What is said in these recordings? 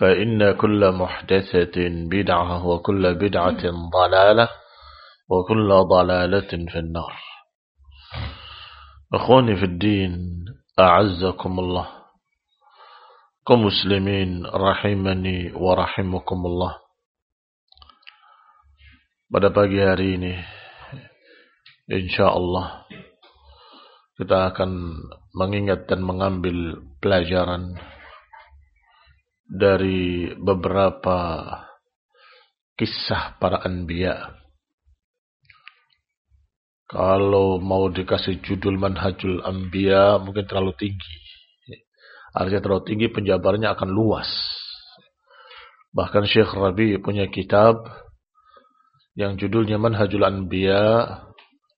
فإن كل محدثة بدعة وكل بدعة ضلالة وكل ضلالة في النار أخواني في الدين أعزكم الله كمسلمين رحمني ورحمكم الله pada pagi hari ini insya Allah kita akan mengingat dan mengambil pelajaran dari beberapa kisah para anbiya. Kalau mau dikasih judul manhajul anbiya mungkin terlalu tinggi. Artinya terlalu tinggi penjabarannya akan luas. Bahkan Syekh Rabi punya kitab yang judulnya Manhajul Anbiya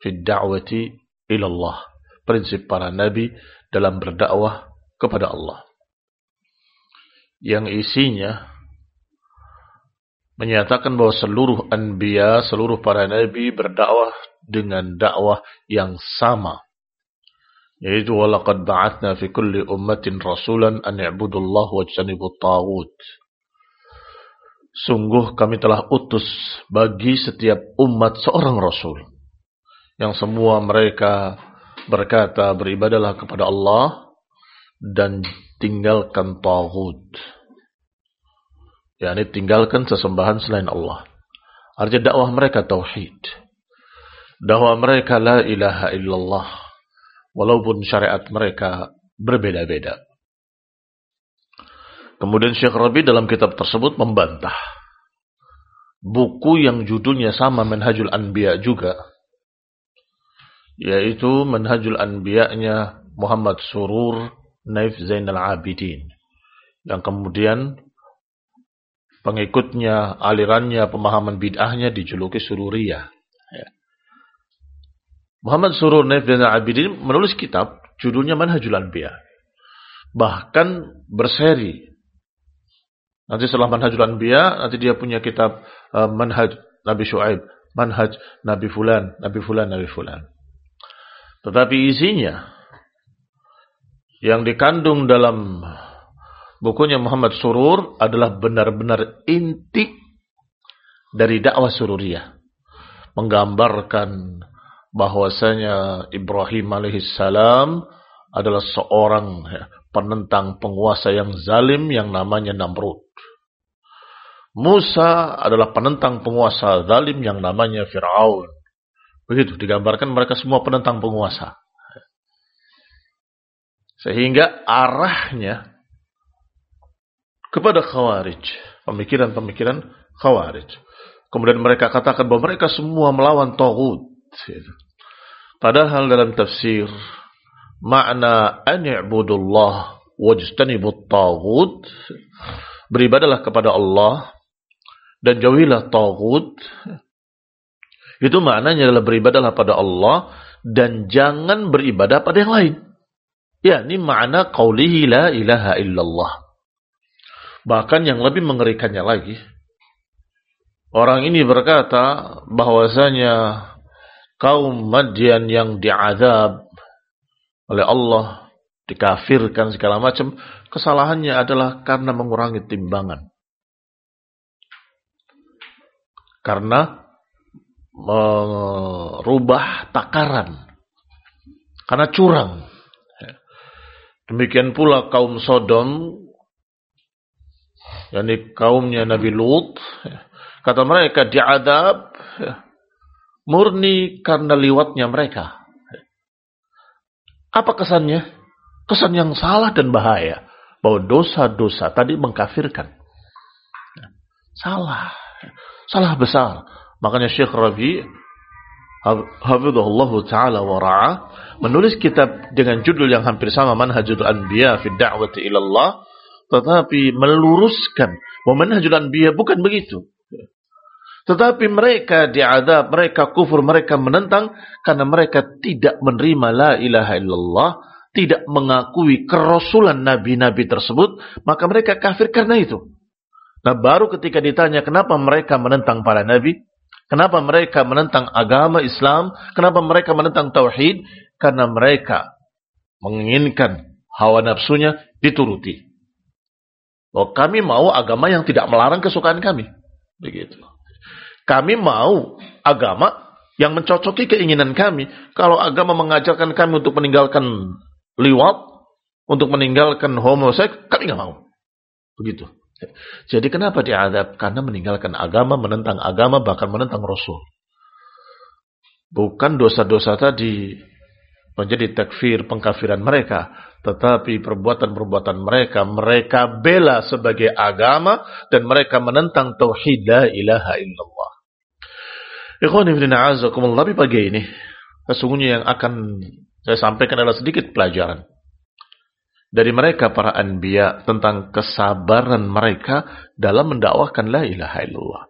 fi Da'wati ilallah. Prinsip para nabi dalam berdakwah kepada Allah yang isinya menyatakan bahwa seluruh anbiya, seluruh para nabi berdakwah dengan dakwah yang sama. Yaitu walaqad ba'athna fi kulli ummatin rasulan an i'budullah wa jtanibut taghut. Sungguh kami telah utus bagi setiap umat seorang rasul yang semua mereka berkata beribadalah kepada Allah dan tinggalkan tauhid. yakni tinggalkan sesembahan selain Allah. Artinya dakwah mereka tauhid. Dakwah mereka la ilaha illallah. Walaupun syariat mereka berbeda-beda. Kemudian Syekh Rabi dalam kitab tersebut membantah. Buku yang judulnya sama Manhajul Anbiya juga. Yaitu Manhajul Anbiya-nya Muhammad Surur Naif Zainal Abidin. Yang kemudian pengikutnya, alirannya, pemahaman bid'ahnya dijuluki Sururiyah. Ya. Muhammad Surur Naif Zainal Abidin menulis kitab judulnya Manhajul Anbiya. Bahkan berseri. Nanti setelah Manhajul Anbiya, nanti dia punya kitab uh, Manhaj Nabi Shu'aib. Manhaj Nabi Fulan, Nabi Fulan, Nabi Fulan. Tetapi isinya yang dikandung dalam bukunya Muhammad Surur adalah benar-benar inti dari dakwah sururiyah. Menggambarkan bahwasanya Ibrahim alaihissalam adalah seorang penentang penguasa yang zalim yang namanya Namrud. Musa adalah penentang penguasa zalim yang namanya Fir'aun. Begitu digambarkan mereka semua penentang penguasa. Sehingga arahnya kepada khawarij. Pemikiran-pemikiran khawarij. Kemudian mereka katakan bahwa mereka semua melawan Tawud. Padahal dalam tafsir makna an i'budullah wajtanibut taghut beribadalah kepada Allah dan jauhilah taghut itu maknanya adalah beribadalah pada Allah dan jangan beribadah pada yang lain. Ya, ini makna qaulihi la ilaha illallah. Bahkan yang lebih mengerikannya lagi, orang ini berkata bahwasanya kaum Madian yang diazab oleh Allah, dikafirkan segala macam, kesalahannya adalah karena mengurangi timbangan. Karena merubah takaran. Karena curang. Demikian pula kaum Sodom, yakni kaumnya Nabi Lut, kata mereka diadab murni karena liwatnya mereka. Apa kesannya? Kesan yang salah dan bahaya. Bahwa dosa-dosa tadi mengkafirkan. Salah. Salah besar. Makanya Syekh Rabi Hafizullah Ta'ala wa ra'a menulis kitab dengan judul yang hampir sama Manhajul Anbiya fi da'wati ilallah tetapi meluruskan Manhajul Anbiya bukan begitu. Tetapi mereka diadab, mereka kufur, mereka menentang karena mereka tidak menerima la ilaha illallah, tidak mengakui kerasulan nabi-nabi tersebut, maka mereka kafir karena itu. Nah, baru ketika ditanya kenapa mereka menentang para nabi, kenapa mereka menentang agama Islam, kenapa mereka menentang tauhid, karena mereka menginginkan hawa nafsunya dituruti. Oh, kami mau agama yang tidak melarang kesukaan kami. Begitu. Kami mau agama yang mencocoki keinginan kami. Kalau agama mengajarkan kami untuk meninggalkan liwat, untuk meninggalkan homoseks, kami nggak mau. Begitu. Jadi kenapa diadab? Karena meninggalkan agama, menentang agama, bahkan menentang Rasul. Bukan dosa-dosa tadi menjadi takfir pengkafiran mereka, tetapi perbuatan-perbuatan mereka mereka bela sebagai agama dan mereka menentang tauhid la ilaha illallah. Ikhwan ibn a'azakumullah pagi ini sesungguhnya yang akan saya sampaikan adalah sedikit pelajaran dari mereka para anbiya tentang kesabaran mereka dalam mendakwahkan la ilaha illallah.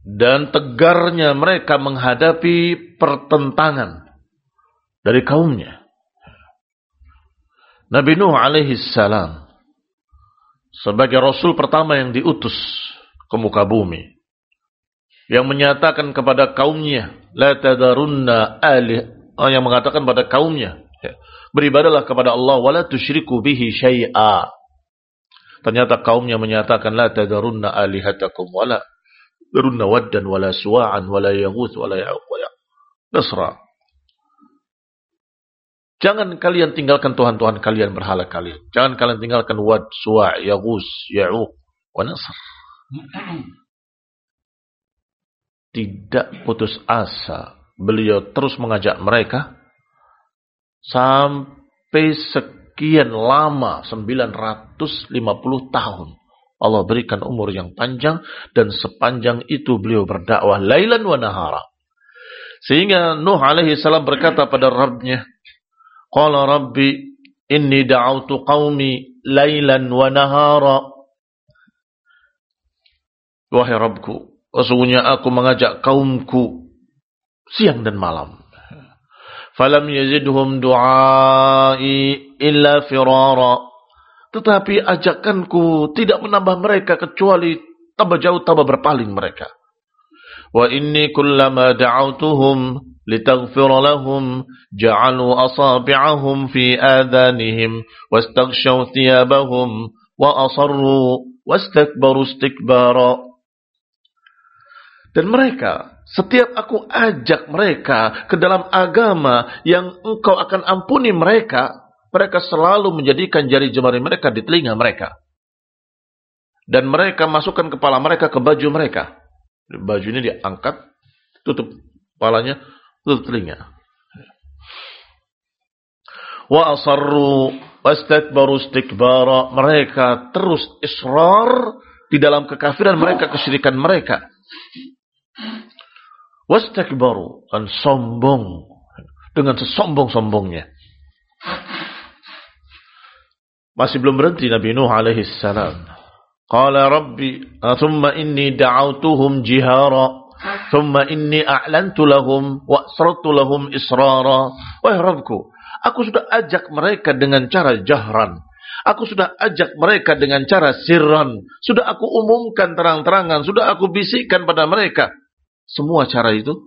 Dan tegarnya mereka menghadapi pertentangan dari kaumnya. Nabi Nuh alaihi salam sebagai rasul pertama yang diutus ke muka bumi yang menyatakan kepada kaumnya la tadarunna alih yang mengatakan pada kaumnya ya, beribadalah kepada Allah wala tusyriku bihi syai'a ternyata kaumnya menyatakan la tadarunna alihatakum wala darunna waddan wala suwa'an wala yaghuth wala ya'uq wa nasra Jangan kalian tinggalkan Tuhan-Tuhan kalian berhala kalian. Jangan kalian tinggalkan Wad, Suwa', Yaghus, Ya'uq, wa Nasr tidak putus asa. Beliau terus mengajak mereka sampai sekian lama 950 tahun. Allah berikan umur yang panjang dan sepanjang itu beliau berdakwah lailan wa nahara. Sehingga Nuh alaihi salam berkata pada Rabbnya, Qala Rabbi inni da'autu qaumi lailan wa nahara. Wahai Rabbku, Sesungguhnya aku mengajak kaumku siang dan malam. Falam yazidhum du'ai illa firara. Tetapi ajakanku tidak menambah mereka kecuali tambah jauh tambah berpaling mereka. Wa inni kullama da'autuhum lahum ja'alu asabi'ahum fi adanihim wastaghshaw thiyabahum wa asarru wastakbaru istikbara. Dan mereka setiap aku ajak mereka ke dalam agama yang engkau akan ampuni mereka, mereka selalu menjadikan jari jemari mereka di telinga mereka. Dan mereka masukkan kepala mereka ke baju mereka. Baju ini diangkat, tutup kepalanya, tutup telinga. Wa asarru wastakbaru istikbara. Mereka terus israr di dalam kekafiran mereka, kesyirikan mereka. Wastakbaru dan sombong dengan sesombong-sombongnya. Masih belum berhenti Nabi Nuh alaihi salam. Qala Rabbi, thumma inni da'autuhum jihara, thumma inni a'lantu lahum wa asrartu lahum israra. Wahai Rabbku, aku sudah ajak mereka dengan cara jahran. Aku sudah ajak mereka dengan cara sirran. Sudah aku umumkan terang-terangan. Sudah aku bisikkan pada mereka. Semua cara itu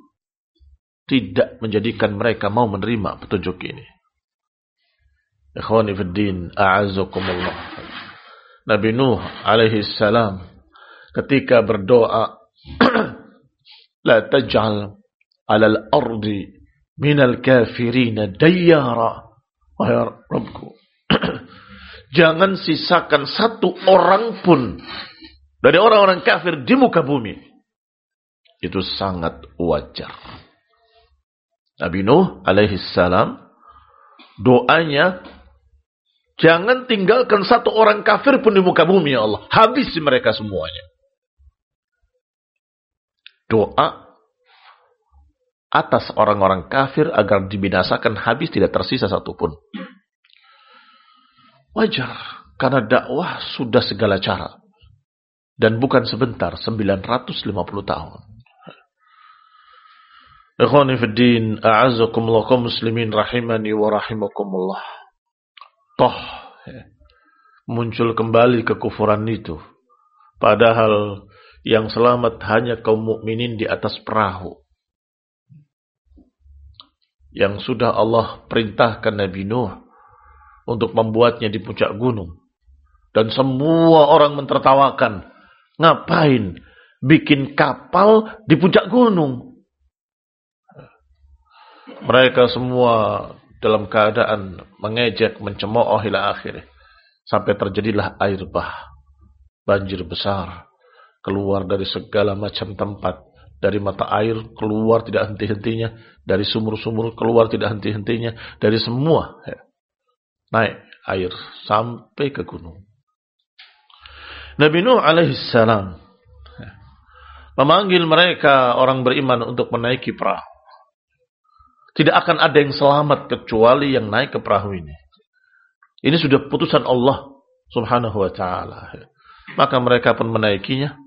tidak menjadikan mereka mau menerima petunjuk ini. Ikhwani fiddin. Nabi Nuh alaihi salam ketika berdoa la taj'al 'ala al-ardi minal kafirin dayyara wahai Rabbku jangan sisakan satu orang pun dari orang-orang kafir di muka bumi itu sangat wajar. Nabi Nuh alaihi salam doanya jangan tinggalkan satu orang kafir pun di muka bumi ya Allah. Habis mereka semuanya. Doa atas orang-orang kafir agar dibinasakan habis tidak tersisa satupun. Wajar karena dakwah sudah segala cara. Dan bukan sebentar 950 tahun Ikhwani fi din, a'azzakumullah kaum muslimin rahimani wa rahimakumullah. Toh ya, muncul kembali kekufuran itu. Padahal yang selamat hanya kaum mukminin di atas perahu. Yang sudah Allah perintahkan Nabi Nuh untuk membuatnya di puncak gunung. Dan semua orang mentertawakan. Ngapain bikin kapal di puncak gunung? Mereka semua dalam keadaan mengejek, mencemooh ila akhir. Sampai terjadilah air bah. Banjir besar. Keluar dari segala macam tempat. Dari mata air keluar tidak henti-hentinya. Dari sumur-sumur keluar tidak henti-hentinya. Dari semua. Ya. Naik air sampai ke gunung. Nabi Nuh alaihissalam ya, memanggil mereka orang beriman untuk menaiki perahu. Tidak akan ada yang selamat kecuali yang naik ke perahu ini. Ini sudah putusan Allah subhanahu wa ta'ala. Maka mereka pun menaikinya.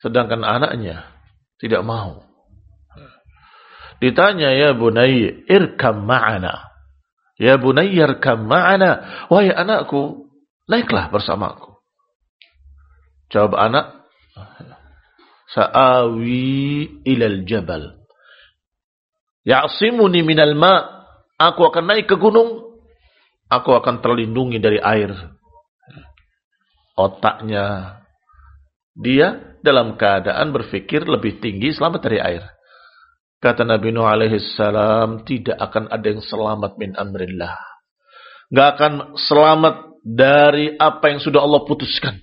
Sedangkan anaknya tidak mau. Ditanya ya bunai irkam ma'ana. Ya bunai irkam ma'ana. Wahai anakku, naiklah bersamaku. Jawab anak, Sa'awi ilal jabal. Ya'simuni minal ma. Aku akan naik ke gunung. Aku akan terlindungi dari air. Otaknya dia dalam keadaan berpikir lebih tinggi selamat dari air. Kata Nabi Nuh alaihi salam, tidak akan ada yang selamat min amrillah. Gak akan selamat dari apa yang sudah Allah putuskan.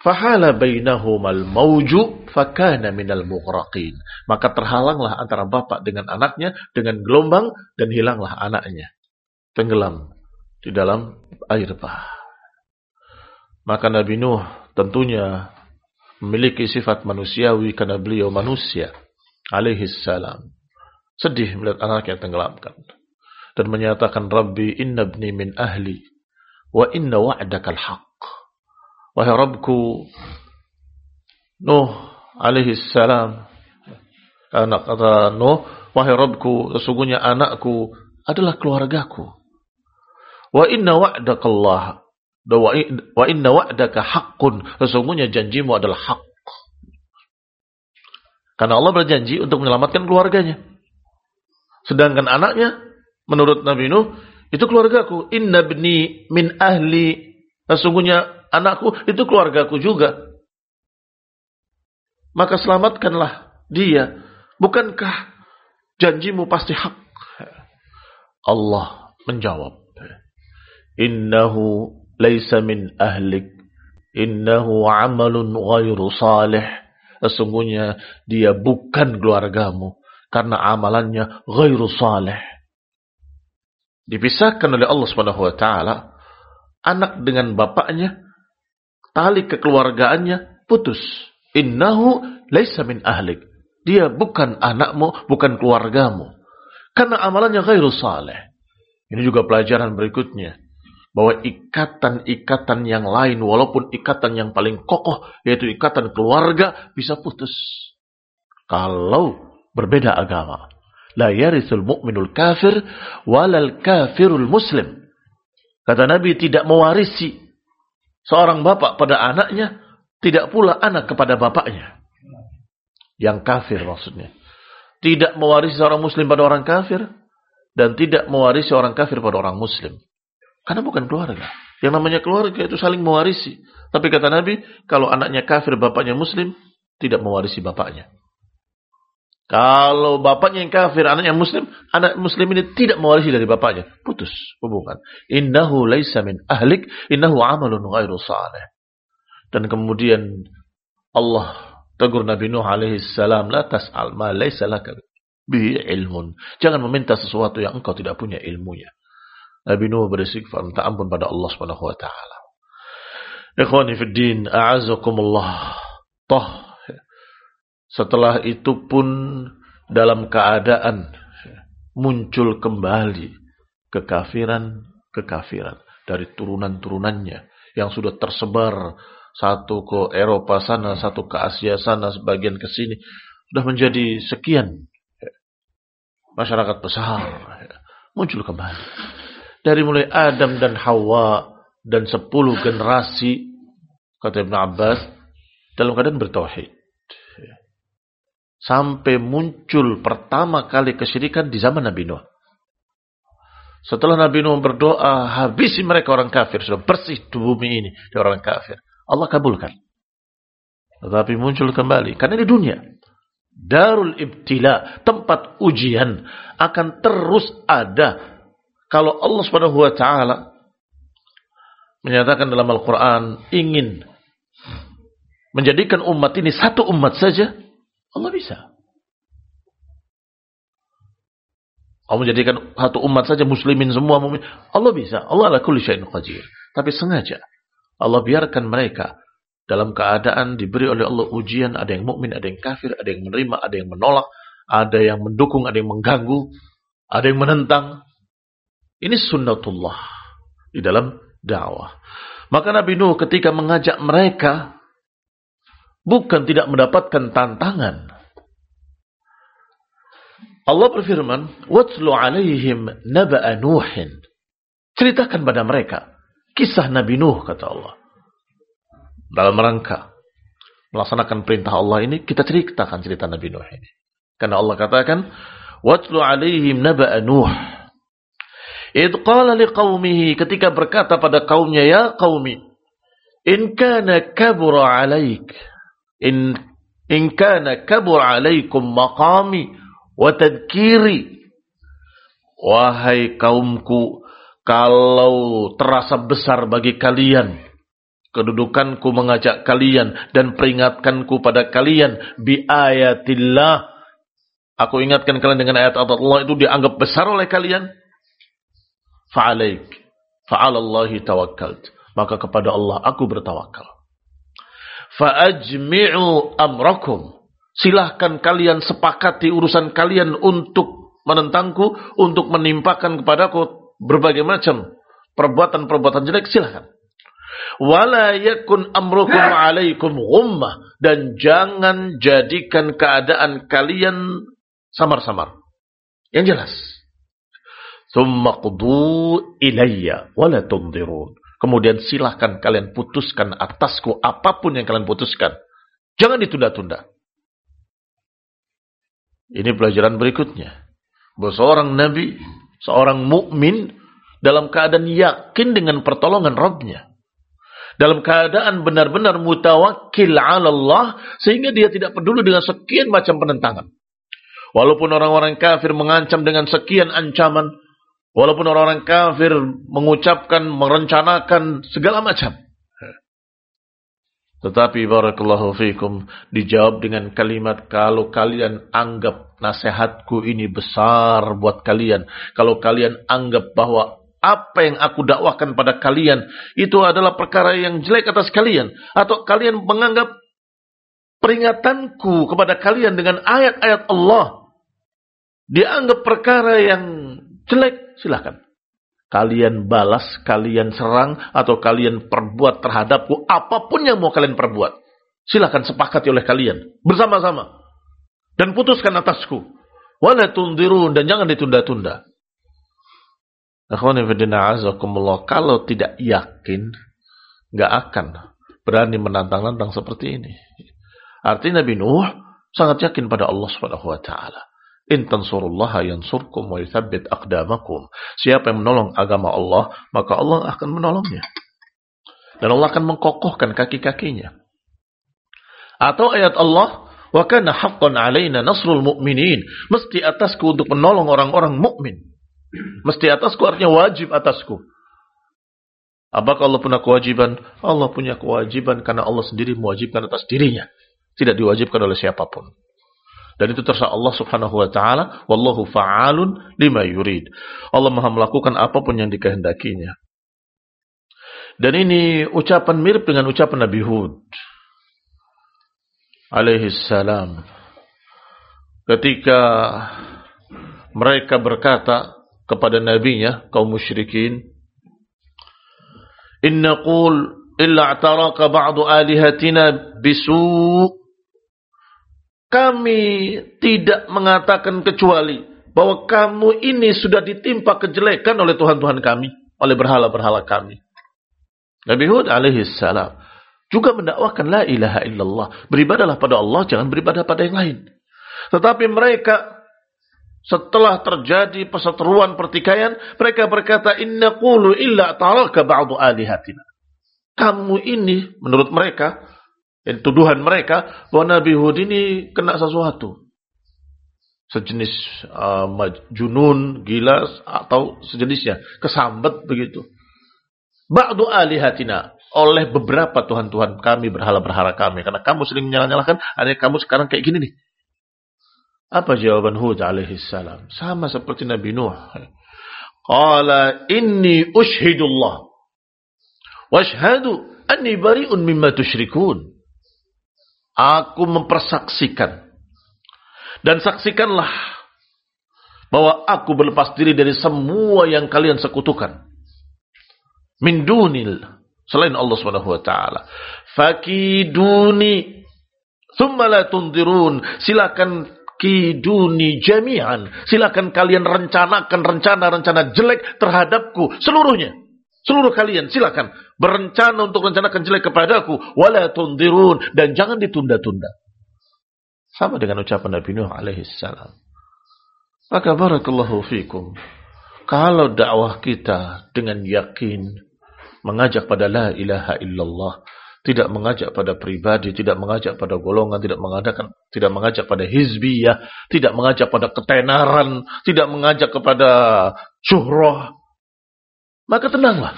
Fahala bainahumal mauju fakana minal mughraqin. Maka terhalanglah antara bapak dengan anaknya dengan gelombang dan hilanglah anaknya. Tenggelam di dalam air bah. Maka Nabi Nuh tentunya memiliki sifat manusiawi karena beliau manusia alaihi salam. Sedih melihat anaknya tenggelamkan dan menyatakan Rabbi inna ibni min ahli wa inna wa'dakal haq Wahai Rabbku, Nuh alaihi salam, anak kata Nuh, wahai Rabbku, sesungguhnya anakku adalah keluargaku. Wa inna wa'dakallah, wa inna wa'daka haqqun, sesungguhnya janjimu adalah hak. Karena Allah berjanji untuk menyelamatkan keluarganya. Sedangkan anaknya, menurut Nabi Nuh, itu keluargaku. Inna bni min ahli. Sesungguhnya anakku itu keluargaku juga. maka selamatkanlah dia. Bukankah janjimu pasti hak? Allah menjawab, Innahu laisa min ahlik, innahu amalun ghairu salih. Sesungguhnya dia bukan keluargamu karena amalannya ghairu salih. Dipisahkan oleh Allah taala anak dengan bapaknya, tali kekeluargaannya putus. Innahu laisa min ahlik. Dia bukan anakmu, bukan keluargamu. Karena amalannya ghairu salih. Ini juga pelajaran berikutnya. Bahwa ikatan-ikatan yang lain, walaupun ikatan yang paling kokoh, yaitu ikatan keluarga, bisa putus. Kalau berbeda agama. La yarithul mu'minul kafir, walal kafirul muslim. Kata Nabi tidak mewarisi seorang bapak pada anaknya, tidak pula anak kepada bapaknya. Yang kafir maksudnya. Tidak mewarisi seorang muslim pada orang kafir, dan tidak mewarisi orang kafir pada orang muslim. Karena bukan keluarga. Yang namanya keluarga itu saling mewarisi. Tapi kata Nabi, kalau anaknya kafir, bapaknya muslim, tidak mewarisi bapaknya. Kalau bapaknya yang kafir, anaknya muslim, anak muslim ini tidak mewarisi dari bapaknya. Putus hubungan. Innahu laisa min ahlik, innahu amalun ghairu salih. Dan kemudian Allah tegur Nabi Nuh alaihi salam, la tas'al ma laisa laka bi ilmun. Jangan meminta sesuatu yang engkau tidak punya ilmunya. Nabi Nuh beristighfar minta ampun pada Allah Subhanahu wa taala. Ikhwani fi din. Toh setelah itu pun dalam keadaan muncul kembali kekafiran-kekafiran dari turunan-turunannya yang sudah tersebar satu ke Eropa sana, satu ke Asia sana, sebagian ke sini sudah menjadi sekian masyarakat besar muncul kembali. Dari mulai Adam dan Hawa dan sepuluh generasi kata Ibn Abbas dalam keadaan bertauhid. Sampai muncul pertama kali kesyirikan di zaman Nabi Nuh. Setelah Nabi Nuh berdoa, habisi mereka orang kafir. Sudah bersih di bumi ini dari orang kafir. Allah kabulkan. Tetapi muncul kembali. Karena ini dunia. Darul ibtila, tempat ujian akan terus ada. Kalau Allah Subhanahu wa taala menyatakan dalam Al-Qur'an ingin menjadikan umat ini satu umat saja, Allah bisa. Allah menjadikan satu umat saja muslimin semua mumin. Allah bisa. Allah ala kulli syai'in qadir. Tapi sengaja Allah biarkan mereka dalam keadaan diberi oleh Allah ujian, ada yang mukmin, ada yang kafir, ada yang menerima, ada yang menolak, ada yang mendukung, ada yang mengganggu, ada yang menentang. Ini sunnatullah di dalam dakwah. Maka Nabi Nuh ketika mengajak mereka bukan tidak mendapatkan tantangan. Allah berfirman, "Watlu 'alaihim naba'a Nuhin." Ceritakan pada mereka kisah Nabi Nuh kata Allah dalam rangka melaksanakan perintah Allah ini, kita ceritakan cerita Nabi Nuh ini. Karena Allah katakan, "Watlu 'alaihim naba'a Nuh." Idh qala liqaumihi ketika berkata pada kaumnya, "Ya qaumi, in kana kabura 'alaik in kana kabura 'alaikum maqami wa tadhkiri." Wahai kaumku, kalau terasa besar bagi kalian kedudukanku mengajak kalian dan peringatkanku pada kalian bi ayatillah. Aku ingatkan kalian dengan ayat Allah itu dianggap besar oleh kalian. Fa'alaik fa'alallahi tawakkalt maka kepada Allah aku bertawakal fa'ajmi'u amrakum silahkan kalian sepakati urusan kalian untuk menentangku untuk menimpakan kepadaku berbagai macam perbuatan-perbuatan jelek silahkan wala yakun amrukum alaikum ghummah dan jangan jadikan keadaan kalian samar-samar. Yang jelas. Thumma qudu ilayya wala tundirun. Kemudian silahkan kalian putuskan atasku apa pun yang kalian putuskan. Jangan ditunda-tunda. Ini pelajaran berikutnya. Bahwa seorang nabi, seorang mukmin dalam keadaan yakin dengan pertolongan Rabbnya dalam keadaan benar-benar mutawakil ala Allah sehingga dia tidak peduli dengan sekian macam penentangan. Walaupun orang-orang kafir mengancam dengan sekian ancaman, walaupun orang-orang kafir mengucapkan, merencanakan segala macam. Tetapi barakallahu fikum dijawab dengan kalimat kalau kalian anggap nasihatku ini besar buat kalian, kalau kalian anggap bahwa apa yang aku dakwakan pada kalian itu adalah perkara yang jelek atas kalian atau kalian menganggap peringatanku kepada kalian dengan ayat-ayat Allah dianggap perkara yang jelek silahkan. Kalian balas kalian serang atau kalian perbuat terhadapku apa pun yang mau kalian perbuat. Silahkan sepakati oleh kalian. Bersama-sama. Dan putuskan atasku. Wala tundirun dan jangan ditunda-tunda. Kalau tidak yakin, nggak akan berani menantang-nantang seperti ini. Artinya Nabi Nuh sangat yakin pada Allah Subhanahu wa taala. In yansurkum wa yuthabbit aqdamakum. Siapa yang menolong agama Allah, maka Allah akan menolongnya. Dan Allah akan mengkokohkan kaki-kakinya. Atau ayat Allah, wa kana haqqan alaina nasrul mu'minin. Mesti atasku untuk menolong orang-orang mukmin. Mesti atasku artinya wajib atasku. Apakah Allah punya kewajiban? Allah punya kewajiban karena Allah sendiri mewajibkan atas dirinya. Tidak diwajibkan oleh siapa pun. Dan itu terserah Allah subhanahu wa ta'ala. Wallahu fa'alun lima yurid. Allah maha melakukan apa pun yang dikehendakinya. Dan ini ucapan mirip dengan ucapan Nabi Hud. Alaihi salam. Ketika mereka berkata, kepada nabinya kaum musyrikin inna qul illa ataraka ba'du alihatina bisu kami tidak mengatakan kecuali bahwa kamu ini sudah ditimpa kejelekan oleh Tuhan-Tuhan kami oleh berhala-berhala kami. Nabi Hud alaihi salam juga mendakwakan la ilaha illallah. Beribadahlah pada Allah jangan beribadah pada yang lain. Tetapi mereka setelah terjadi perseteruan pertikaian, mereka berkata, Inna qulu illa taraka ba'du alihatina. Kamu ini, menurut mereka, dan tuduhan mereka, bahwa Nabi Hud ini kena sesuatu. Sejenis uh, junun, gila, atau sejenisnya. Kesambet begitu. Ba'du alihatina. Oleh beberapa Tuhan-Tuhan kami, berhala-berhala kami. Karena kamu sering menyalah-nyalahkan, ada kamu sekarang kayak gini nih. Apa jawaban Hud alaihi salam? Sama seperti Nabi Nuh. Qala inni ushhidullah. Washhadu anni bari'un mimma tusyrikun. Aku mempersaksikan. Dan saksikanlah bahwa aku berlepas diri dari semua yang kalian sekutukan. Min dunil. Selain Allah subhanahu wa ta'ala. Fakiduni. Thumma la tundirun. Silakan kiduni jami'an. Silakan kalian rencanakan rencana-rencana jelek terhadapku seluruhnya. Seluruh kalian silakan berencana untuk rencanakan jelek kepadaku wala tundirun dan jangan ditunda-tunda. Sama dengan ucapan Nabi Nuh alaihi salam. Maka barakallahu fikum. Kalau dakwah kita dengan yakin mengajak pada la ilaha illallah tidak mengajak pada pribadi, tidak mengajak pada golongan, tidak mengadakan, tidak mengajak pada hizbiyah, tidak mengajak pada ketenaran, tidak mengajak kepada syuhrah. Maka tenanglah.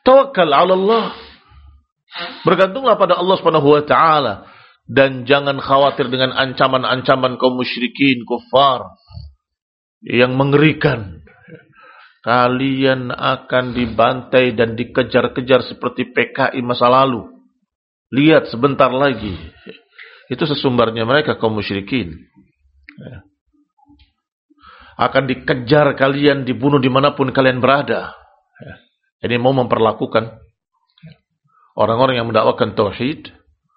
Tawakal ala Allah. Bergantunglah pada Allah Subhanahu wa taala dan jangan khawatir dengan ancaman-ancaman kaum musyrikin, kufar yang mengerikan. Kalian akan dibantai dan dikejar-kejar seperti PKI masa lalu. Lihat sebentar lagi. Itu sesumbarnya mereka kaum musyrikin. Akan dikejar kalian, dibunuh di mana pun kalian berada. Ini mau memperlakukan orang-orang yang mendakwakan tauhid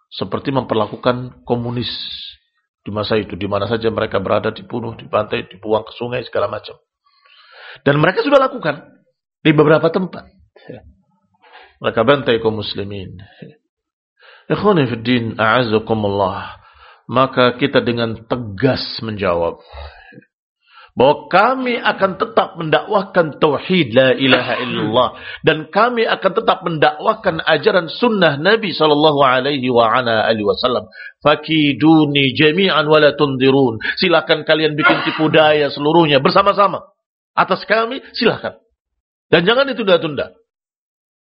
seperti memperlakukan komunis di masa itu, di mana saja mereka berada dibunuh, dibantai, dibuang ke sungai segala macam. Dan mereka sudah lakukan di beberapa tempat. Mereka bantai kaum muslimin. Ikhwani. Maka kita dengan tegas menjawab. Bahwa kami akan tetap mendakwahkan tauhid la ilaha illallah dan kami akan tetap mendakwahkan ajaran sunnah Nabi sallallahu alaihi wa ala alihi wasallam. Fakiduni jami'an wala tundirun. Silakan kalian bikin tipu daya seluruhnya bersama-sama. Atas kami silakan. Dan jangan ditunda-tunda.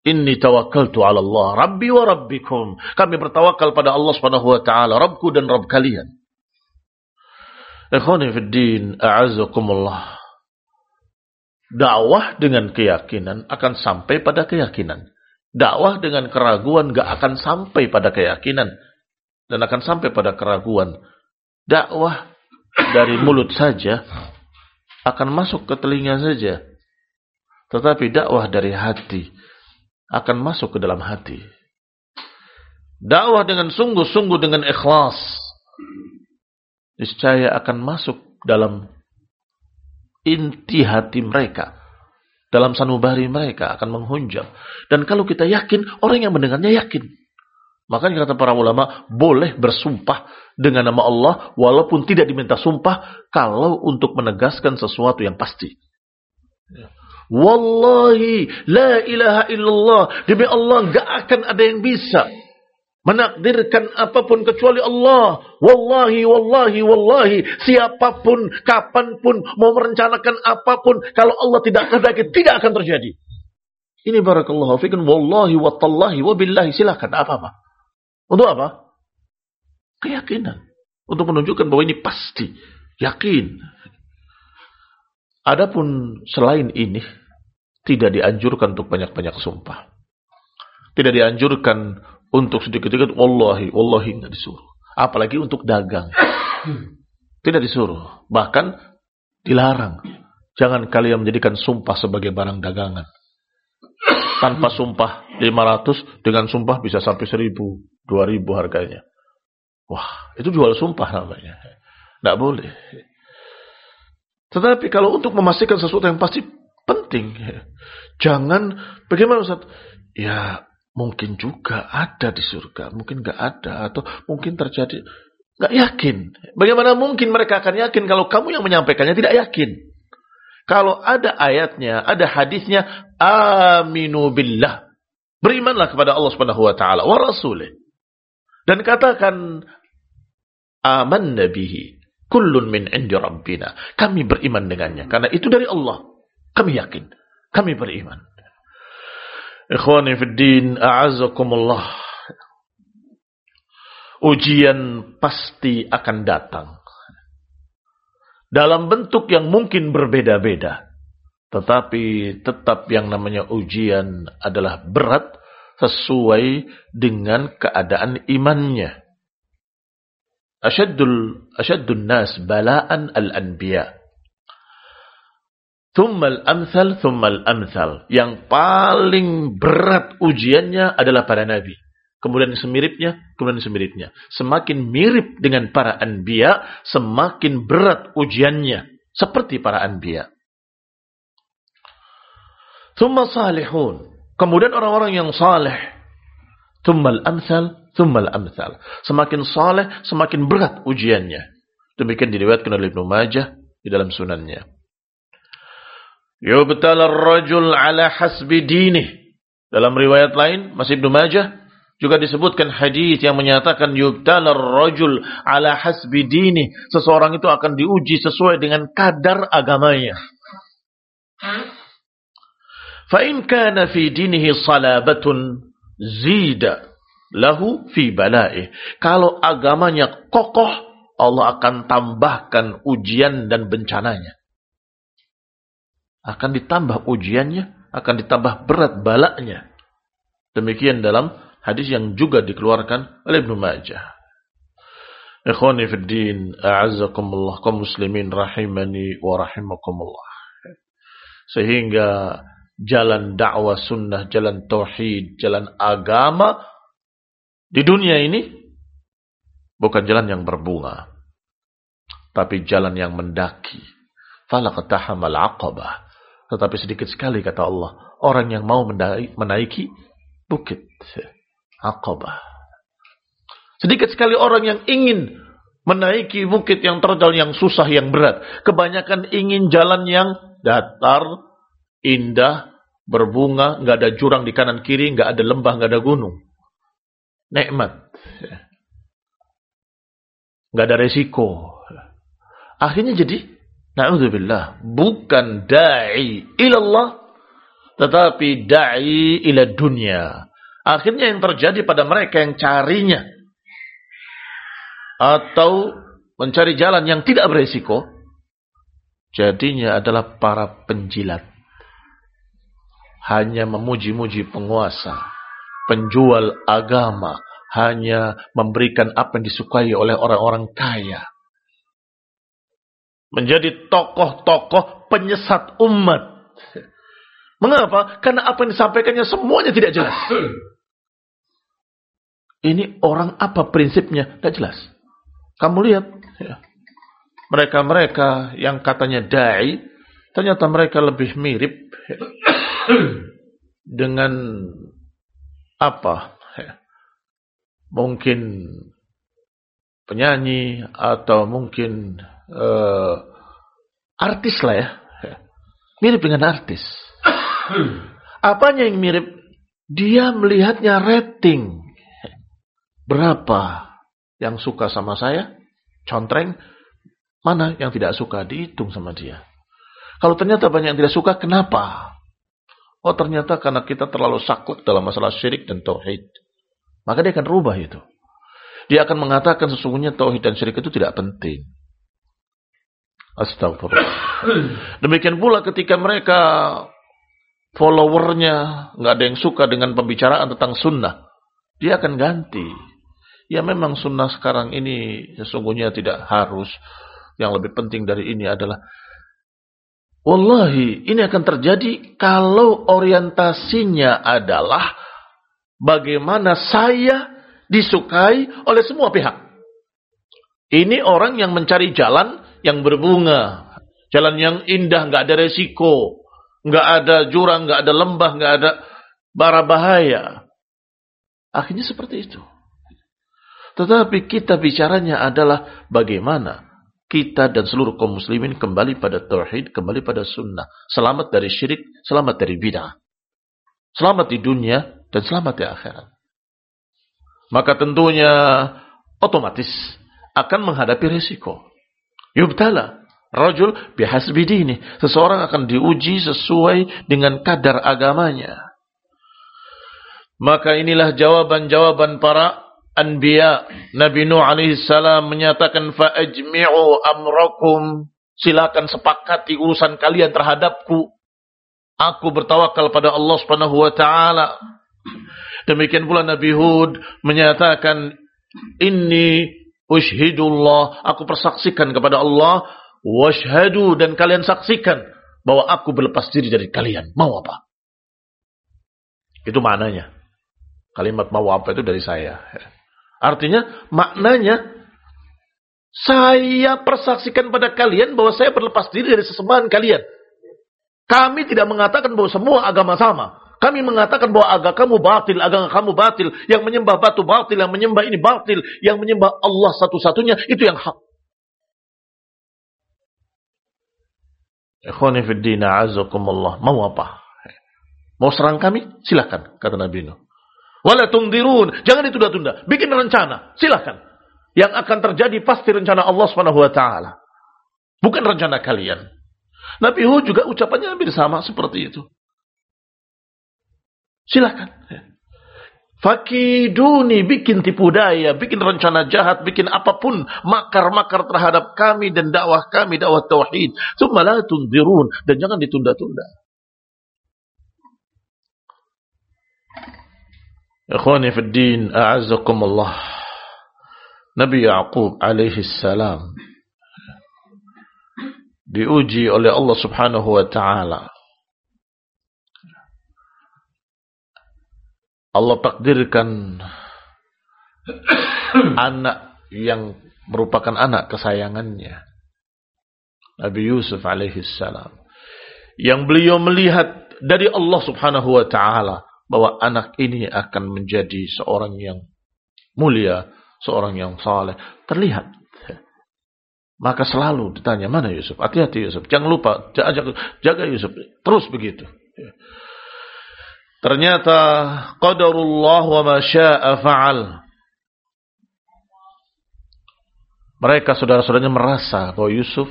Inni tawakkaltu ala Allah Rabbi wa Rabbikum. Kami bertawakal pada Allah Subhanahu wa taala, Rabbku dan Rabb kalian. Ikhwani fid din, a'azzakumullah. Dakwah dengan keyakinan akan sampai pada keyakinan. Dakwah dengan keraguan gak akan sampai pada keyakinan. Dan akan sampai pada keraguan. Dakwah dari mulut saja akan masuk ke telinga saja. Tetapi dakwah dari hati akan masuk ke dalam hati. Dakwah dengan sungguh-sungguh dengan ikhlas niscaya akan masuk dalam inti hati mereka. Dalam sanubari mereka akan menghunjam. Dan kalau kita yakin, orang yang mendengarnya yakin. Makanya kata para ulama, boleh bersumpah dengan nama Allah walaupun tidak diminta sumpah kalau untuk menegaskan sesuatu yang pasti. Wallahi la ilaha illallah. Demi Allah gak akan ada yang bisa menakdirkan apa pun kecuali Allah. Wallahi, wallahi, wallahi. Siapa pun, kapan pun, mau merencanakan apa pun. Kalau Allah tidak kehendaki, tidak akan terjadi. Ini barakallahu fikum. Wallahi, wattallahi, wabillahi. Silahkan. Apa-apa. Untuk apa? Keyakinan. Untuk menunjukkan bahwa ini pasti. Yakin. Adapun selain ini, tidak dianjurkan untuk banyak-banyak sumpah. Tidak dianjurkan untuk sedikit-sedikit wallahi, wallahi nggak disuruh. Apalagi untuk dagang. Tidak disuruh. Bahkan dilarang. Jangan kalian menjadikan sumpah sebagai barang dagangan. Tanpa sumpah 500, dengan sumpah bisa sampai 1000, 2000 harganya. Wah, itu jual sumpah namanya. Tidak boleh. Tetapi kalau untuk memastikan sesuatu yang pasti penting. Jangan, bagaimana Ustaz? Ya, Mungkin juga ada di surga, mungkin gak ada, atau mungkin terjadi. Gak yakin. Bagaimana mungkin mereka akan yakin kalau kamu yang menyampaikannya tidak yakin? Kalau ada ayatnya, ada hadisnya, aminu billah. Berimanlah kepada Allah Subhanahu wa taala wa rasulih. Dan katakan aman nabihi kullun min indi rabbina. Kami beriman dengannya karena itu dari Allah. Kami yakin. Kami beriman. Ikhwani fiddin, a'azakumullah. Ujian pasti akan datang. Dalam bentuk yang mungkin berbeda-beda. Tetapi tetap yang namanya ujian adalah berat sesuai dengan keadaan imannya. Asyaddul, asyaddun nas bala'an al-anbiya. Thummal amsal, thummal amsal. Yang paling berat ujiannya adalah para nabi. Kemudian semiripnya, kemudian semiripnya. Semakin mirip dengan para anbiya, semakin berat ujiannya. Seperti para anbiya. Thumma salihun. Kemudian orang-orang yang saleh. Thummal amsal, thummal amsal. Semakin saleh, semakin berat ujiannya. Demikian diriwayatkan oleh Ibnu Majah di dalam sunannya. Yubtal rajul ala hasbi dinih. Dalam riwayat lain, masih Ibnu Majah, juga disebutkan hadis yang menyatakan yubtal rajul ala hasbi dini. Seseorang itu akan diuji sesuai dengan kadar agamanya. Fa in kana fi dinihi salabatun zida lahu fi bala'i. Kalau agamanya kokoh, Allah akan tambahkan ujian dan bencananya akan ditambah ujiannya, akan ditambah berat balaknya. Demikian dalam hadis yang juga dikeluarkan oleh Ibnu Majah. Ikhwani fi din, a'azzakumullah kaum muslimin rahimani wa rahimakumullah. Sehingga jalan dakwah sunnah, jalan tauhid, jalan agama di dunia ini bukan jalan yang berbunga, tapi jalan yang mendaki. Falaqtahamal aqabah tetapi sedikit sekali kata Allah. Orang yang mau menaiki bukit. Aqabah. Sedikit sekali orang yang ingin Menaiki bukit yang terjal, yang susah, yang berat. Kebanyakan ingin jalan yang datar, indah, berbunga, nggak ada jurang di kanan kiri, nggak ada lembah, nggak ada gunung. Nikmat. Nggak ada resiko. Akhirnya jadi, na'udzubillah, bukan da'i ilallah, tetapi da'i ila dunia. Akhirnya yang terjadi pada mereka yang carinya atau mencari jalan yang tidak beresiko, jadinya adalah para penjilat. Hanya memuji-muji penguasa, penjual agama, hanya memberikan apa yang disukai oleh orang-orang kaya. Menjadi tokoh-tokoh penyesat umat. Mengapa? Karena apa yang disampaikannya semuanya tidak jelas. Ini orang apa prinsipnya? Tidak jelas. Kamu lihat, ya. mereka-mereka yang katanya dai, ternyata mereka lebih mirip ya, dengan apa? Ya, mungkin penyanyi atau mungkin uh, artis lah ya. mirip dengan artis. Apanya yang mirip? Dia melihatnya rating. Berapa yang suka sama saya, contreng, mana yang tidak suka, dihitung sama dia. Kalau ternyata banyak yang tidak suka, kenapa? Oh ternyata karena kita terlalu sakut dalam masalah syirik dan tauhid. Maka dia akan rubah itu. Dia akan mengatakan sesungguhnya tauhid dan syirik itu tidak penting. Astagfirullah. Demikian pula ketika mereka followernya nggak ada yang suka dengan pembicaraan tentang sunnah, dia akan ganti. Ya memang sunnah sekarang ini sesungguhnya tidak harus. Yang lebih penting dari ini adalah Wallahi ini akan terjadi kalau orientasinya adalah bagaimana saya disukai oleh semua pihak. Ini orang yang mencari jalan yang berbunga, jalan yang indah, nggak ada resiko, nggak ada jurang, nggak ada lembah, nggak ada bara bahaya. Akhirnya seperti itu. Tetapi kita bicaranya adalah bagaimana kita dan seluruh kaum muslimin kembali pada tauhid, kembali pada sunnah. Selamat dari syirik, selamat dari bid'ah. Selamat di dunia dan selamat di akhirat. Maka tentunya otomatis akan menghadapi risiko. Yubtala. Rajul bihasbi dini. Seseorang akan diuji sesuai dengan kadar agamanya. Maka inilah jawaban-jawaban para anbiya Nabi Nuh alaihi salam menyatakan fa'ajmi'u amrakum silakan sepakati urusan kalian terhadapku aku bertawakal pada Allah Subhanahu wa taala demikian pula Nabi Hud menyatakan inni ushhidullah aku persaksikan kepada Allah. Washhadu dan kalian saksikan bahwa aku berlepas diri dari kalian. Mau apa? Itu maknanya. Kalimat mau apa itu dari saya. Artinya maknanya saya persaksikan pada kalian bahwa saya berlepas diri dari sesembahan kalian. Kami tidak mengatakan bahwa semua agama sama. Kami mengatakan bahwa agama kamu batil, agama kamu batil. Yang menyembah batu batil, yang menyembah ini batil. Yang menyembah Allah satu-satunya, itu yang hak. Ikhwanifiddina azakumullah. Mau apa? Mau serang kami? Silakan, kata Nabi Nuh. Wala tungdirun. Jangan ditunda-tunda. Bikin rencana. Silahkan. Yang akan terjadi pasti rencana Allah taala. Bukan rencana kalian. Nabi Hud juga ucapannya hampir sama seperti itu. Silahkan. Fakiduni bikin tipu daya, bikin rencana jahat, bikin apa pun makar-makar terhadap kami dan dakwah kami, dakwah tauhid. Tsumma la tundirun dan jangan ditunda-tunda. Ikhwani fi din, a'azzakumullah. Nabi Yaqub alaihi salam diuji oleh Allah Subhanahu wa taala. Allah takdirkan anak yang merupakan anak kesayangannya. Nabi Yusuf alaihi salam. Yang beliau melihat dari Allah Subhanahu wa taala bahwa anak ini akan menjadi seorang yang mulia, seorang yang saleh. Terlihat Maka selalu ditanya, mana Yusuf? Hati-hati Yusuf. Jangan lupa, jaga, jaga Yusuf. Terus begitu. Ternyata qadarullah wa ma syaa fa'al. Mereka saudara-saudaranya merasa bahwa Yusuf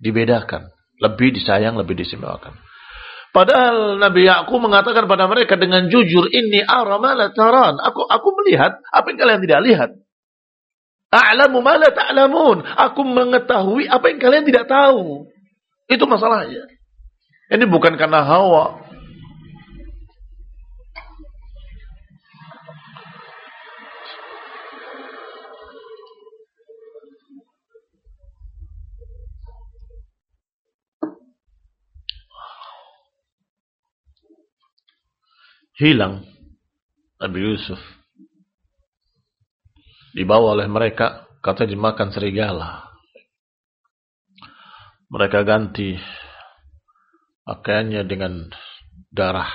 dibedakan, lebih disayang, lebih disimpakan. Padahal Nabi Yakub mengatakan pada mereka dengan jujur, ini aramala taran. Aku aku melihat apa yang kalian tidak lihat. A'lamu ma la ta'lamun. Aku mengetahui apa yang kalian tidak tahu. Itu masalahnya. Ini bukan karena hawa. Hilang Nabi Yusuf. Dibawa oleh mereka, kata dimakan serigala. Mereka ganti pakaiannya dengan darah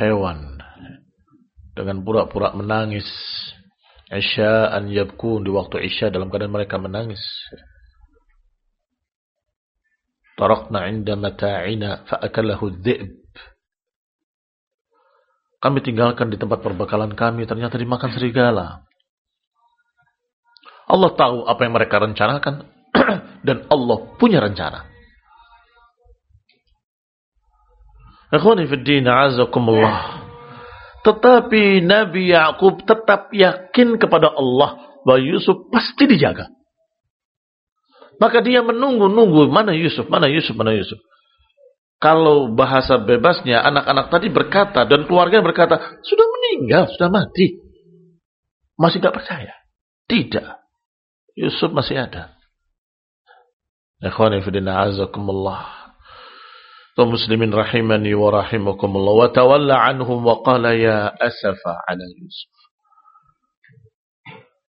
hewan. Dengan pura-pura menangis. Isya'an yabkun di waktu Isya dalam keadaan mereka menangis. Tarakna inda mata'ina fa'akalahu dhi'b kami tinggalkan di tempat perbekalan kami, ternyata dimakan serigala. Allah tahu apa yang mereka rencanakan, dan Allah punya rencana. Tetapi Nabi Yakub tetap yakin kepada Allah bahwa Yusuf pasti dijaga. Maka dia menunggu-nunggu mana Yusuf, mana Yusuf, mana Yusuf. Kalau bahasa bebasnya anak-anak tadi berkata dan keluarga berkata, sudah meninggal, sudah mati. Masih tidak percaya? Tidak. Yusuf masih ada. Ikhwani azakumullah. Kaum muslimin rahimani wa rahimakumullah. Wa tawalla anhum wa qala ya asafa ala Yusuf.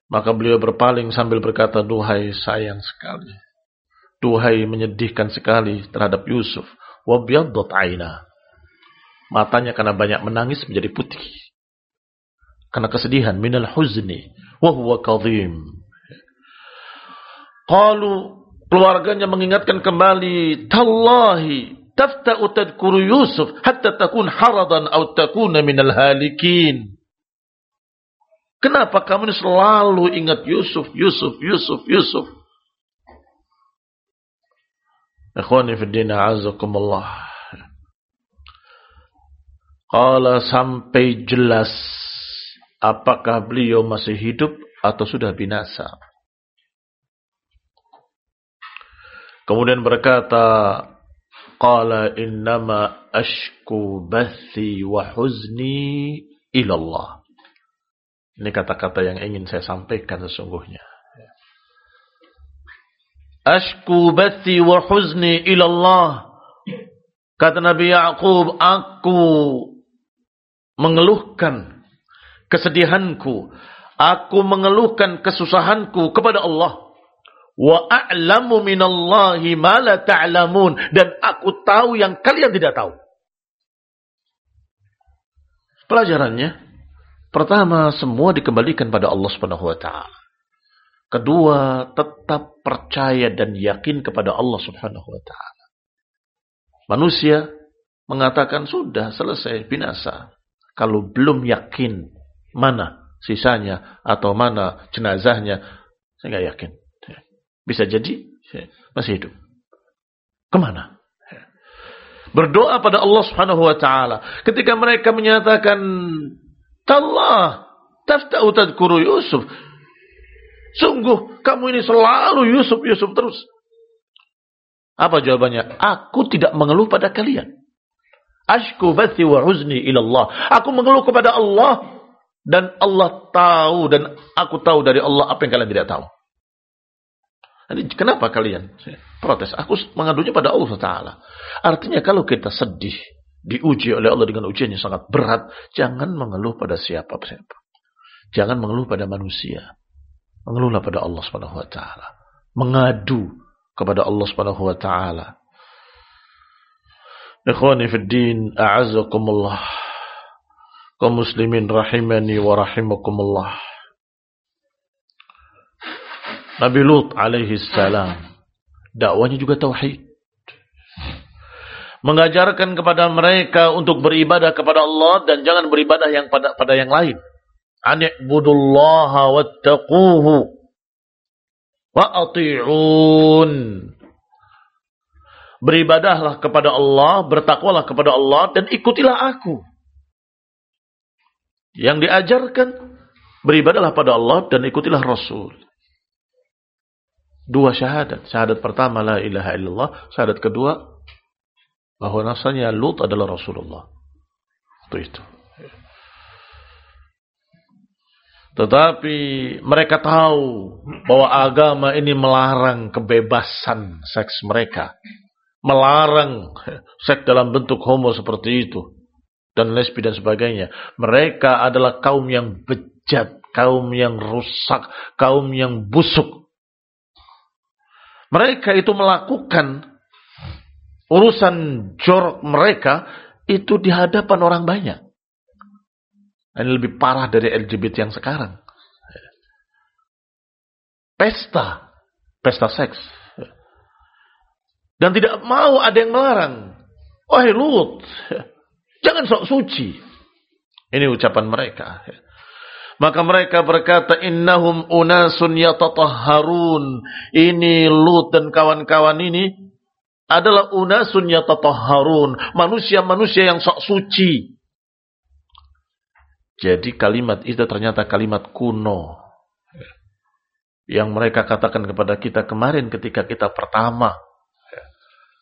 Maka beliau berpaling sambil berkata, Duhai sayang sekali. Duhai menyedihkan sekali terhadap Yusuf wabyaddat aina. Matanya karena banyak menangis menjadi putih. Karena kesedihan minal huzni wa huwa kadhim. Qalu keluarganya mengingatkan kembali tallahi tafta'u tadkuru Yusuf hatta takun haradan atau takuna minal halikin. Kenapa kamu selalu ingat Yusuf, Yusuf, Yusuf, Yusuf? Ikhwani fi din azakumullah. Qala sampai jelas apakah beliau masih hidup atau sudah binasa. Kemudian berkata, Qala innama ashku bathi wa huzni ilallah. Ini kata-kata yang ingin saya sampaikan sesungguhnya. Ashku bathi wa huzni ilallah. Kata Nabi Ya'qub, aku mengeluhkan kesedihanku. Aku mengeluhkan kesusahanku kepada Allah. Wa a'lamu minallahi ma la ta'lamun. Dan aku tahu yang kalian tidak tahu. Pelajarannya, pertama semua dikembalikan pada Allah Subhanahu wa taala. Kedua, tetap percaya dan yakin kepada Allah Subhanahu wa taala. Manusia mengatakan sudah selesai binasa. Kalau belum yakin mana sisanya atau mana jenazahnya, saya nggak yakin. Bisa jadi masih hidup. Ke mana? Berdoa pada Allah Subhanahu wa taala. Ketika mereka menyatakan, "Allah, tafta'u tadkuru Yusuf." Sungguh kamu ini selalu Yusuf, Yusuf terus. Apa jawabannya? Aku tidak mengeluh pada kalian. Ashku bathi wa huzni ilallah. Aku mengeluh kepada Allah. Dan Allah tahu dan aku tahu dari Allah apa yang kalian tidak tahu. Jadi kenapa kalian protes? Aku mengadunya pada Allah Taala. Artinya kalau kita sedih, diuji oleh Allah dengan ujian yang sangat berat, jangan mengeluh pada siapa-siapa. Jangan mengeluh pada manusia mengeluhlah pada Allah Subhanahu wa taala, mengadu kepada Allah Subhanahu wa taala. Ikhwani fi din, a'azzakumullah. Kaum muslimin rahimani wa rahimakumullah. Nabi Lut alaihi salam. Dakwanya juga tauhid. Mengajarkan kepada mereka untuk beribadah kepada Allah dan jangan beribadah yang pada pada yang lain. Ani'budullaha wattaquhu wa ati'un. Beribadahlah kepada Allah, bertakwalah kepada Allah dan ikutilah aku. Yang diajarkan beribadahlah pada Allah dan ikutilah Rasul. Dua syahadat. Syahadat pertama la ilaha illallah. Syahadat kedua bahwa nasanya Lut adalah Rasulullah. Itu itu. Tetapi mereka tahu bahwa agama ini melarang kebebasan seks mereka. Melarang seks dalam bentuk homo seperti itu. Dan lesbi dan sebagainya. Mereka adalah kaum yang bejat. Kaum yang rusak. Kaum yang busuk. Mereka itu melakukan urusan jorok mereka itu di hadapan orang banyak. Ini lebih parah dari LGBT yang sekarang. Pesta. Pesta seks. Dan tidak mau ada yang melarang. Wahai Lut. Jangan sok suci. Ini ucapan mereka. Maka mereka berkata, Innahum unasun yatatahharun. Ini Lut dan kawan-kawan ini adalah unasun yatatahharun. Manusia-manusia yang sok suci. Jadi kalimat itu ternyata kalimat kuno. Yang mereka katakan kepada kita kemarin ketika kita pertama.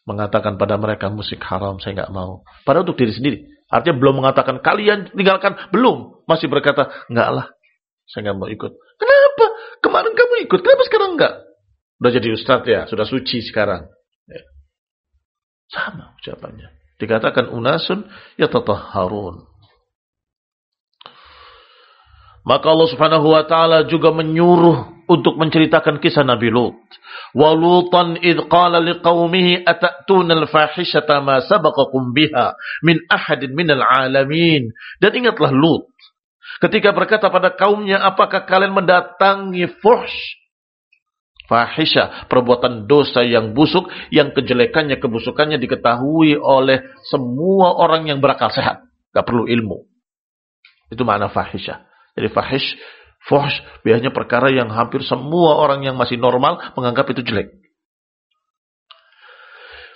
Mengatakan pada mereka musik haram, saya nggak mau. Padahal untuk diri sendiri. Artinya belum mengatakan kalian tinggalkan, belum. Masih berkata, enggak lah, saya nggak mau ikut. Kenapa? Kemarin kamu ikut, kenapa sekarang enggak? Udah jadi ustadz ya, sudah suci sekarang. Ya. Sama ucapannya. Dikatakan unasun ya harun. Maka Allah Subhanahu wa taala juga menyuruh untuk menceritakan kisah Nabi Lut. Walutan id qala liqaumihi atatuna al-fahishata ma sabaqakum biha min ahadin minal alamin. Dan ingatlah Lut ketika berkata pada kaumnya, apakah kalian mendatangi fuhsh? Fahisha, perbuatan dosa yang busuk, yang kejelekannya, kebusukannya diketahui oleh semua orang yang berakal sehat. Gak perlu ilmu. Itu makna fahisha. Jadi fahish Fuhsh biasanya perkara yang hampir semua orang yang masih normal menganggap itu jelek.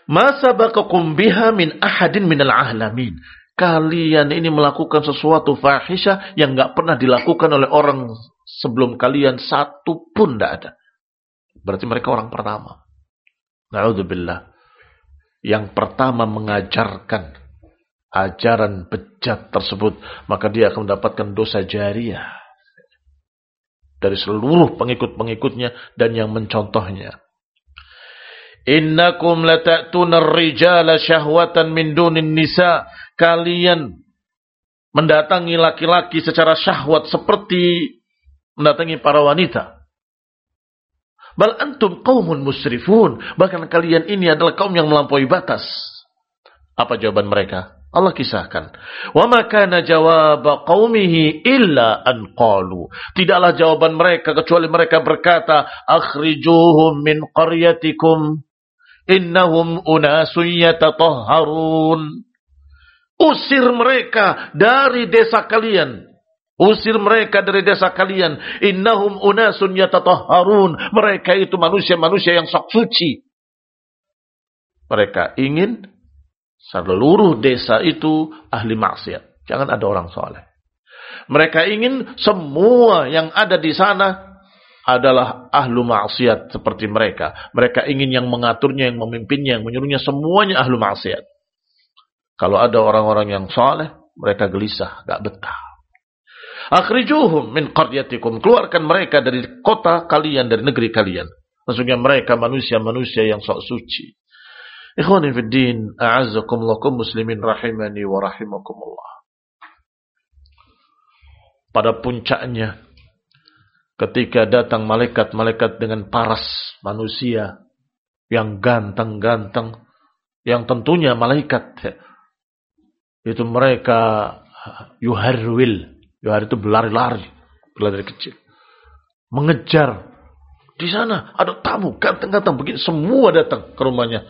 Masa bakakum biha min ahadin minal ahlamin. Kalian ini melakukan sesuatu fahisha yang nggak pernah dilakukan oleh orang sebelum kalian satu pun tidak ada. Berarti mereka orang pertama. Na'udzubillah. Yang pertama mengajarkan ajaran bejat tersebut, maka dia akan mendapatkan dosa jariah dari seluruh pengikut-pengikutnya dan yang mencontohnya. Innakum lata'tuna rijala syahwatan min dunin nisa. Kalian mendatangi laki-laki secara syahwat seperti mendatangi para wanita. Bal antum qaumun musrifun. Bahkan kalian ini adalah kaum yang melampaui batas. Apa jawaban mereka? Allah kisahkan. Wa makana jawab qaumihi illa an qalu. Tidaklah jawaban mereka kecuali mereka berkata, "Akhrijuhum min qaryatikum innahum unasun yatatahharun." Usir mereka dari desa kalian. Usir mereka dari desa kalian. Innahum unasun yatatahharun. Mereka itu manusia-manusia yang sok suci. Mereka ingin Seluruh desa itu ahli maksiat. Jangan ada orang soleh. Mereka ingin semua yang ada di sana adalah ahlu maksiat seperti mereka. Mereka ingin yang mengaturnya, yang memimpinnya, yang menyuruhnya semuanya ahlu maksiat. Kalau ada orang-orang yang soleh, mereka gelisah, gak betah. Akhrijuhum min qaryatikum. Keluarkan mereka dari kota kalian, dari negeri kalian. Maksudnya mereka manusia-manusia yang sok suci. Ikhwani fi din, lakum muslimin rahimani wa rahimakumullah. Pada puncaknya, ketika datang malaikat-malaikat dengan paras manusia yang ganteng-ganteng, yang tentunya malaikat itu mereka yuharwil, yuhar itu berlari-lari, berlari kecil, mengejar Di sana ada tamu ganteng-ganteng begitu semua datang ke rumahnya.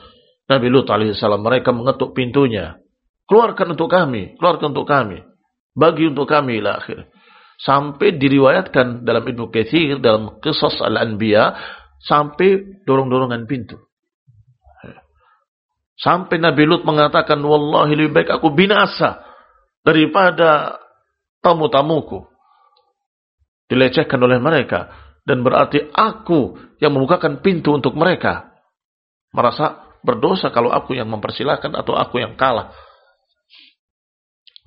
Nabi Lut alaihissalam mereka mengetuk pintunya. Keluarkan untuk kami, keluarkan untuk kami. Bagi untuk kami ila akhir. Sampai diriwayatkan dalam Ibnu Katsir dalam kisah Al-Anbiya sampai dorong-dorongan pintu. Sampai Nabi Lut mengatakan, Wallahi lebih baik aku binasa daripada tamu-tamuku. Dilecehkan oleh mereka. Dan berarti aku yang membukakan pintu untuk mereka. Merasa berdosa kalau aku yang mempersilahkan atau aku yang kalah.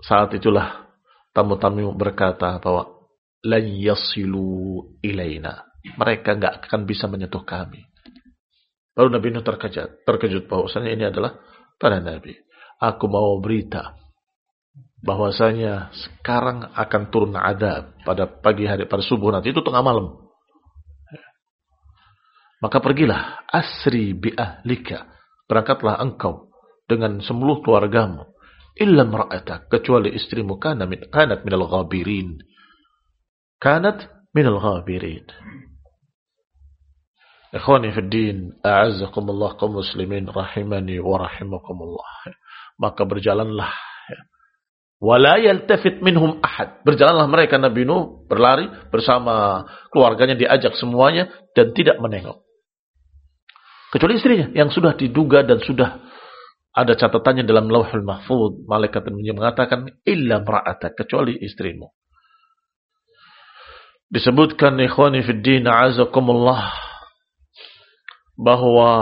Saat itulah tamu-tamu berkata bahwa lan yasilu ilaina. Mereka nggak akan bisa menyentuh kami. Baru Nabi Nuh terkejut, terkejut bahwasanya ini adalah para Nabi. Aku mau berita bahwasanya sekarang akan turun adab pada pagi hari pada subuh nanti itu tengah malam. Maka pergilah asri bi ahlika. Berangkatlah engkau dengan seluruh keluargamu illa mar'atak kecuali istrimu kana min kanat minal ghabirin kanat minal ghabirin Ikhwani fi din, a'azzakumullah kaum muslimin rahimani wa rahimakumullah. Maka berjalanlah Wala yaltafit minhum ahad. Berjalanlah mereka Nabi Nuh berlari bersama keluarganya diajak semuanya dan tidak menengok. Kecuali istrinya yang sudah diduga dan sudah ada catatannya dalam lauhul mahfud. Malaikat mengatakan, illa mera'ata, kecuali istrimu. Disebutkan ikhwani fiddin azakumullah bahwa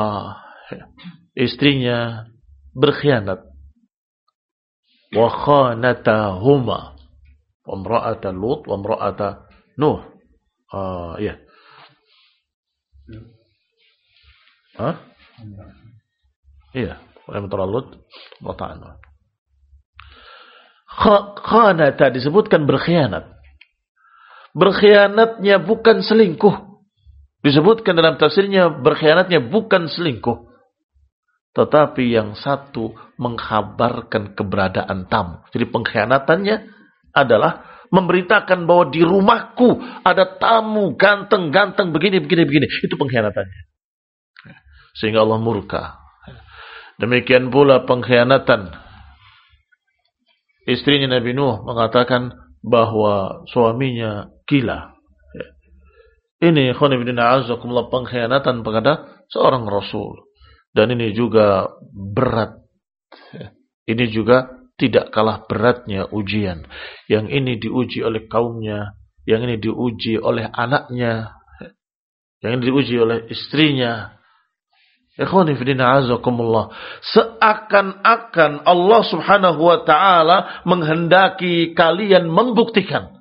istrinya berkhianat. Wa khanatahuma. Wa mra'ata Lut wa mra'ata Nuh. Uh, ya. Hah? Iya oleh Lut Allah Khanata disebutkan berkhianat. Berkhianatnya bukan selingkuh. Disebutkan dalam tafsirnya berkhianatnya bukan selingkuh. Tetapi yang satu menghabarkan keberadaan tamu. Jadi pengkhianatannya adalah memberitakan bahwa di rumahku ada tamu ganteng-ganteng begini, begini, begini. Itu pengkhianatannya. Sehingga Allah murka. Demikian pula pengkhianatan. Istrinya Nabi Nuh mengatakan bahwa suaminya gila. Ya. Ini azakumullah pengkhianatan kepada seorang Rasul. Dan ini juga berat. Ya. Ini juga tidak kalah beratnya ujian. Yang ini diuji oleh kaumnya. Yang ini diuji oleh anaknya. Ya. Yang ini diuji oleh istrinya. Seakan-akan Allah subhanahu wa ta'ala menghendaki kalian membuktikan.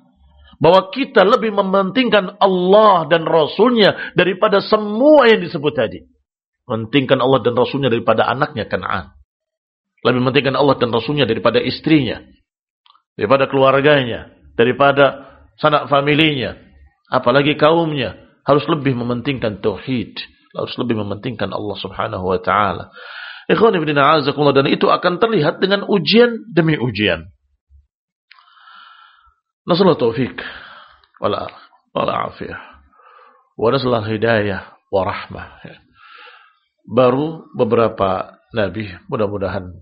Bahwa kita lebih mementingkan Allah dan Rasulnya daripada semua yang disebut tadi. Mementingkan Allah dan Rasulnya daripada anaknya Kan'an. Lebih mementingkan Allah dan Rasulnya daripada istrinya. Daripada keluarganya. Daripada sanak familinya. Apalagi kaumnya. Harus lebih mementingkan Tauhid harus lebih mementingkan Allah Subhanahu wa taala. Ikhwan ibn a'azakumullah dan itu akan terlihat dengan ujian demi ujian. Nasallahu taufik wala afiyah. Wa nasallahu hidayah wa rahmah. Baru beberapa nabi mudah-mudahan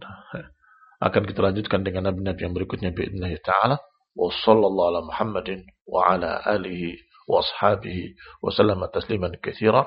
akan kita lanjutkan dengan nabi-nabi yang berikutnya biidznillah taala. Wa sallallahu ala Muhammadin wa ala alihi wa ashabihi wa sallama tasliman katsira.